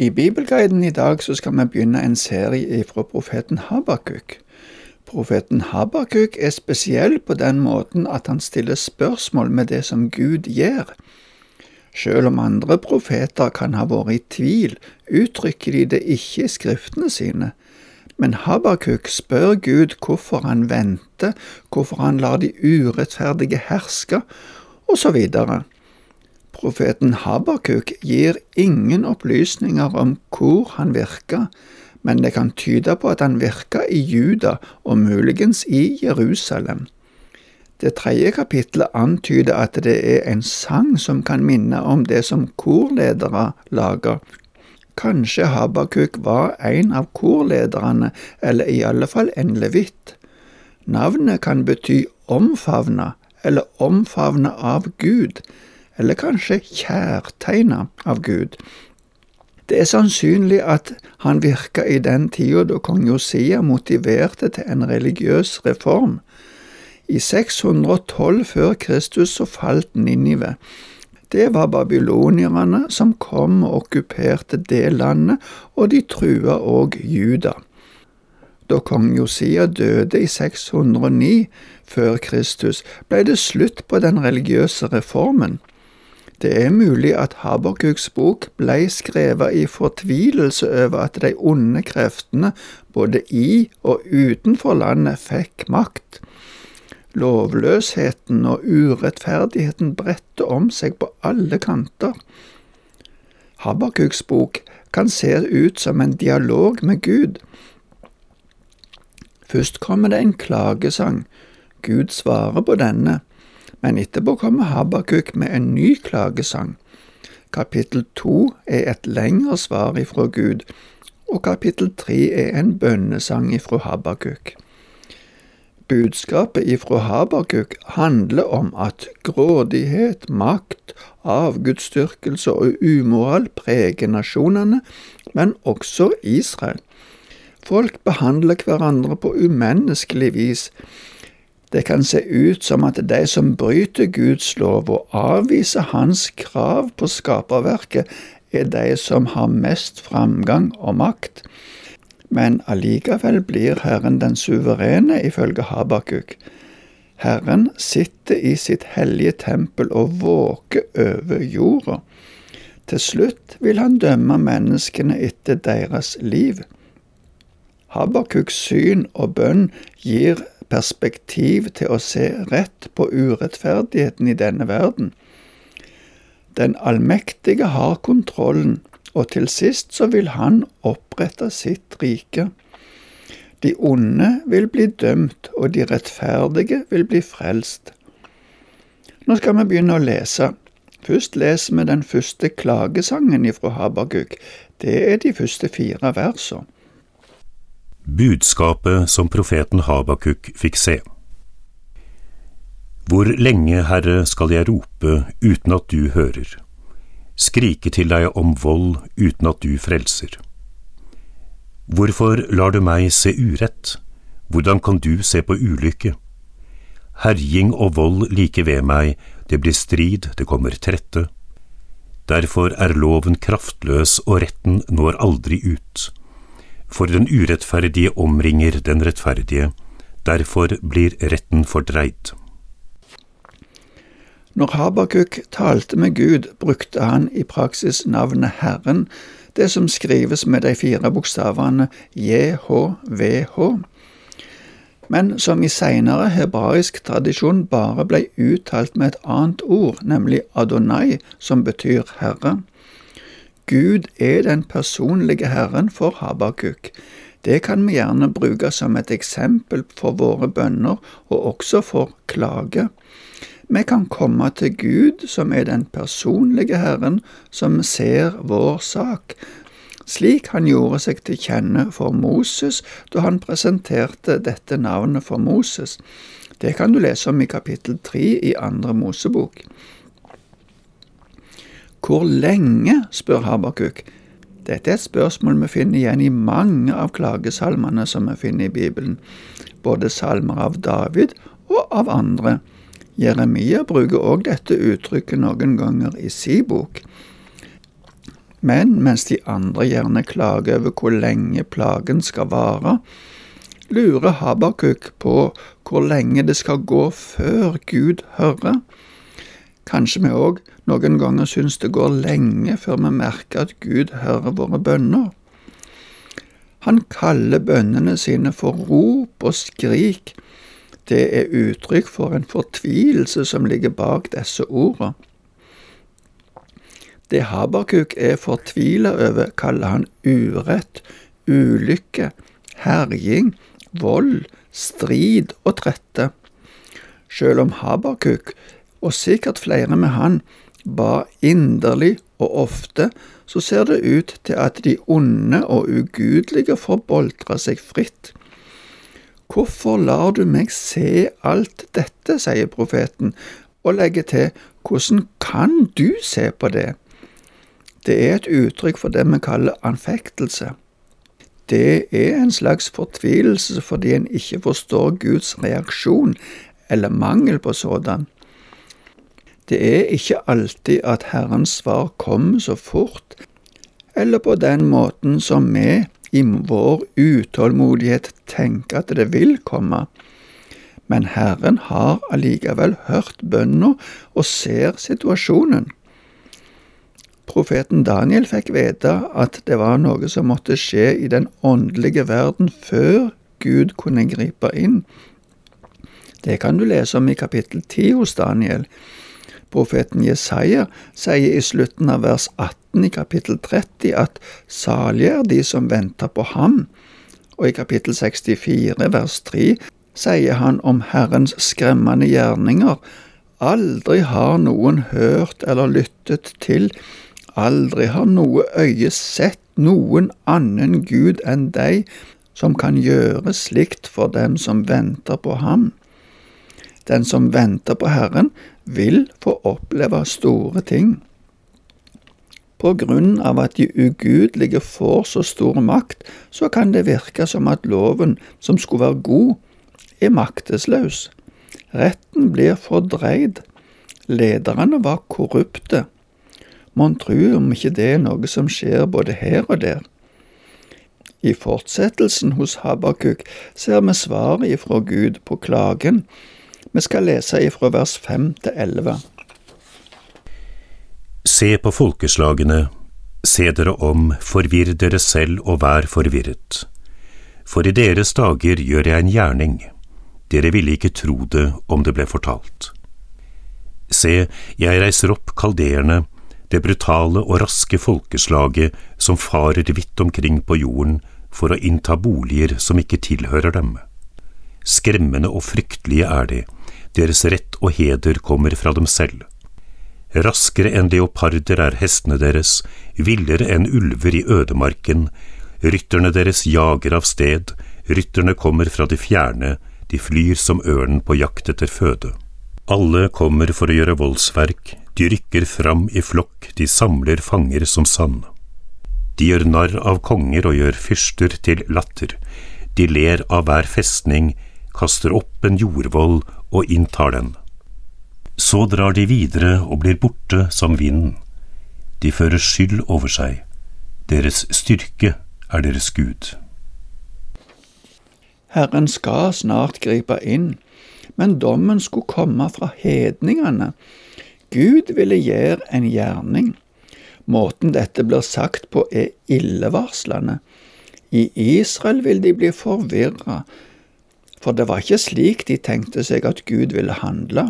I Bibelguiden i dag så skal vi begynne en serie fra profeten Habakuk. Profeten Habakuk er spesiell på den måten at han stiller spørsmål med det som Gud gjør. Selv om andre profeter kan ha vært i tvil, uttrykker de det ikke i skriftene sine. Men Habakuk spør Gud hvorfor han venter, hvorfor han lar de urettferdige herske, osv. Profeten Habakuk gir ingen opplysninger om hvor han virka, men det kan tyde på at han virka i Juda og muligens i Jerusalem. Det tredje kapittelet antyder at det er en sang som kan minne om det som korledere lager. Kanskje Habakuk var en av korlederne, eller i alle fall en levitt. Navnet kan bety omfavna, eller omfavna av Gud, eller kanskje kjærtegna av Gud. Det er sannsynlig at han virka i den tida da kong Josia motiverte til en religiøs reform. I 612 før Kristus så falt Ninive. Det var babylonierne som kom og okkuperte det landet, og de trua òg Juda. Da kong Josia døde i 609 før Kristus, ble det slutt på den religiøse reformen. Det er mulig at Haberkuks bok blei skrevet i fortvilelse over at de onde kreftene både i og utenfor landet fikk makt. Lovløsheten og urettferdigheten bredte om seg på alle kanter. Haberkuks bok kan se ut som en dialog med Gud. Først kommer det en klagesang. Gud svarer på denne men etterpå kommer Habakuk med en ny klagesang. Kapittel to er et lengre svar ifra Gud, og kapittel tre er en bønnesang ifra Habakuk. Budskapet ifra Habakuk handler om at grådighet, makt, avgudsdyrkelse og umoral preger nasjonene, men også Israel. Folk behandler hverandre på umenneskelig vis, det kan se ut som at de som bryter Guds lov og avviser Hans krav på skaperverket, er de som har mest framgang og makt. Men allikevel blir Herren den suverene, ifølge Habakuk. Herren sitter i sitt hellige tempel og våker over jorda. Til slutt vil han dømme menneskene etter deres liv. Habakuks syn og bønn gir perspektiv til å se rett på urettferdigheten i denne verden. Den allmektige har kontrollen, og til sist så vil han opprette sitt rike. De onde vil bli dømt, og de rettferdige vil bli frelst. Nå skal vi begynne å lese. Først leser vi den første klagesangen ifra Habaguk. Det er de første fire versene. Budskapet som profeten Habakuk fikk se. Hvor lenge, Herre, skal jeg rope uten at du hører, skrike til deg om vold uten at du frelser? Hvorfor lar du meg se urett, hvordan kan du se på ulykke? Herjing og vold like ved meg, det blir strid, det kommer trette. Derfor er loven kraftløs og retten når aldri ut for den urettferdige omringer den rettferdige, derfor blir retten fordreid. Når Habakuk talte med Gud, brukte han i praksis navnet Herren, det som skrives med de fire bokstavene JHVH, men som i seinere hebraisk tradisjon bare ble uttalt med et annet ord, nemlig Adonai, som betyr Herre. Gud er den personlige Herren for Habakuk. Det kan vi gjerne bruke som et eksempel for våre bønner, og også for klage. Vi kan komme til Gud, som er den personlige Herren, som ser vår sak, slik han gjorde seg til kjenne for Moses da han presenterte dette navnet for Moses. Det kan du lese om i kapittel tre i andre Mosebok. Hvor lenge, spør Habakuk. Dette er et spørsmål vi finner igjen i mange av klagesalmene som vi finner i Bibelen, både salmer av David og av andre. Jeremia bruker også dette uttrykket noen ganger i si bok. Men mens de andre gjerne klager over hvor lenge plagen skal vare, lurer Habakuk på hvor lenge det skal gå før Gud hører. Kanskje vi òg noen ganger syns det går lenge før vi merker at Gud hører våre bønner. Han kaller bønnene sine for rop og skrik. Det er uttrykk for en fortvilelse som ligger bak disse ordene. Det Habakuk er fortvila over, kaller han urett, ulykke, herjing, vold, strid og trette. Selv om Habakuk, og sikkert flere med han, ba inderlig og ofte, så ser det ut til at de onde og ugudelige får boltre seg fritt. Hvorfor lar du meg se alt dette, sier profeten, og legger til, hvordan kan du se på det? Det er et uttrykk for det vi kaller anfektelse. Det er en slags fortvilelse fordi en ikke forstår Guds reaksjon, eller mangel på sådan. Det er ikke alltid at Herrens svar kommer så fort, eller på den måten som vi i vår utålmodighet tenker at det vil komme. Men Herren har allikevel hørt bønna og ser situasjonen. Profeten Daniel fikk vite at det var noe som måtte skje i den åndelige verden før Gud kunne gripe inn. Det kan du lese om i kapittel 10 hos Daniel. Profeten Jesaja sier i slutten av vers 18 i kapittel 30 at salige er de som venter på ham, og i kapittel 64 vers 3 sier han om Herrens skremmende gjerninger, aldri har noen hørt eller lyttet til, aldri har noe øye sett noen annen Gud enn deg, som kan gjøre slikt for dem som venter på ham. Den som venter på Herren, vil få oppleve store ting. På grunn av at de ugudelige får så stor makt, så kan det virke som at loven, som skulle være god, er maktesløs. Retten blir fordreid. Lederne var korrupte. Mon tru om ikke det er noe som skjer både her og der. I fortsettelsen hos Habakuk ser vi svaret ifra Gud på klagen vi skal lese ifra vers 5 til 11. Se på folkeslagene, se dere om, forvirr dere selv og vær forvirret. For i deres dager gjør jeg en gjerning, dere ville ikke tro det om det ble fortalt. Se, jeg reiser opp kaldeerne, det brutale og raske folkeslaget som farer vidt omkring på jorden for å innta boliger som ikke tilhører dem. Skremmende og fryktelige er de, deres rett og heder kommer fra dem selv. Raskere enn leoparder er hestene deres, villere enn ulver i ødemarken, rytterne deres jager av sted, rytterne kommer fra det fjerne, de flyr som ørnen på jakt etter føde. Alle kommer for å gjøre voldsverk, de rykker fram i flokk, de samler fanger som sand. De gjør narr av konger og gjør fyrster til latter, de ler av hver festning, kaster opp en jordvoll og inntar den. Så drar de videre og blir borte som vinden. De fører skyld over seg. Deres styrke er deres Gud. Herren skal snart gripe inn, men dommen skulle komme fra hedningene. Gud ville gjøre en gjerning. Måten dette blir sagt på er illevarslende. I Israel vil de bli forvirra, for det var ikke slik de tenkte seg at Gud ville handle.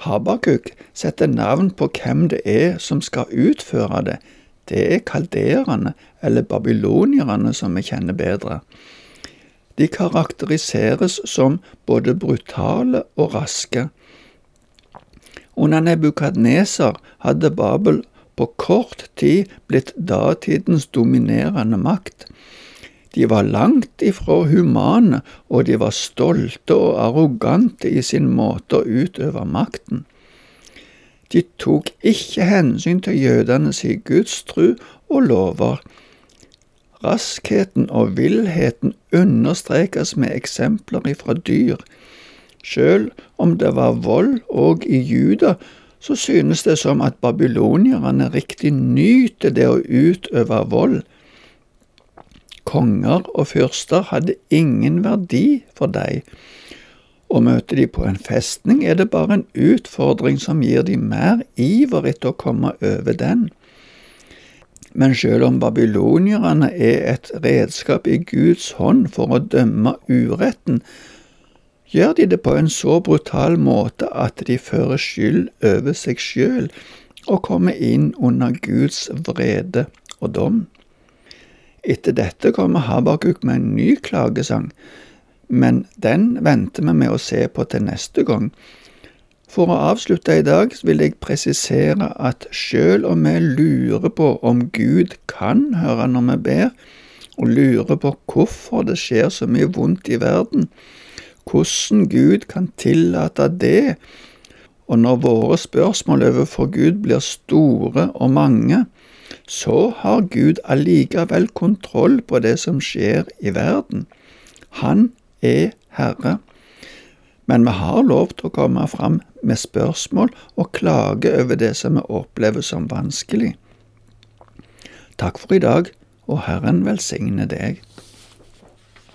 Habakuk setter navn på hvem det er som skal utføre det. Det er kaldererne, eller babylonierne, som vi kjenner bedre. De karakteriseres som både brutale og raske. Under Nebukadneser hadde Babel på kort tid blitt datidens dominerende makt. De var langt ifra humane, og de var stolte og arrogante i sin måte å utøve makten. De tok ikke hensyn til jødenes gudstru og lover. Raskheten og villheten understrekes med eksempler ifra dyr. Sjøl om det var vold òg i Juda, så synes det som at babylonierne riktig nyter det å utøve vold. Konger og fyrster hadde ingen verdi for deg, Å møte de på en festning, er det bare en utfordring som gir de mer iver etter å komme over den. Men selv om babylonierne er et redskap i Guds hånd for å dømme uretten, gjør de det på en så brutal måte at de fører skyld over seg sjøl og kommer inn under Guds vrede og dom. Etter dette kommer Habakuk med en ny klagesang, men den venter vi med å se på til neste gang. For å avslutte i dag vil jeg presisere at selv om vi lurer på om Gud kan høre når vi ber, og lurer på hvorfor det skjer så mye vondt i verden, hvordan Gud kan tillate det, og når våre spørsmål overfor Gud blir store og mange, så har Gud allikevel kontroll på det som skjer i verden. Han er Herre. Men vi har lov til å komme fram med spørsmål og klage over det som vi opplever som vanskelig. Takk for i dag, og Herren velsigne deg.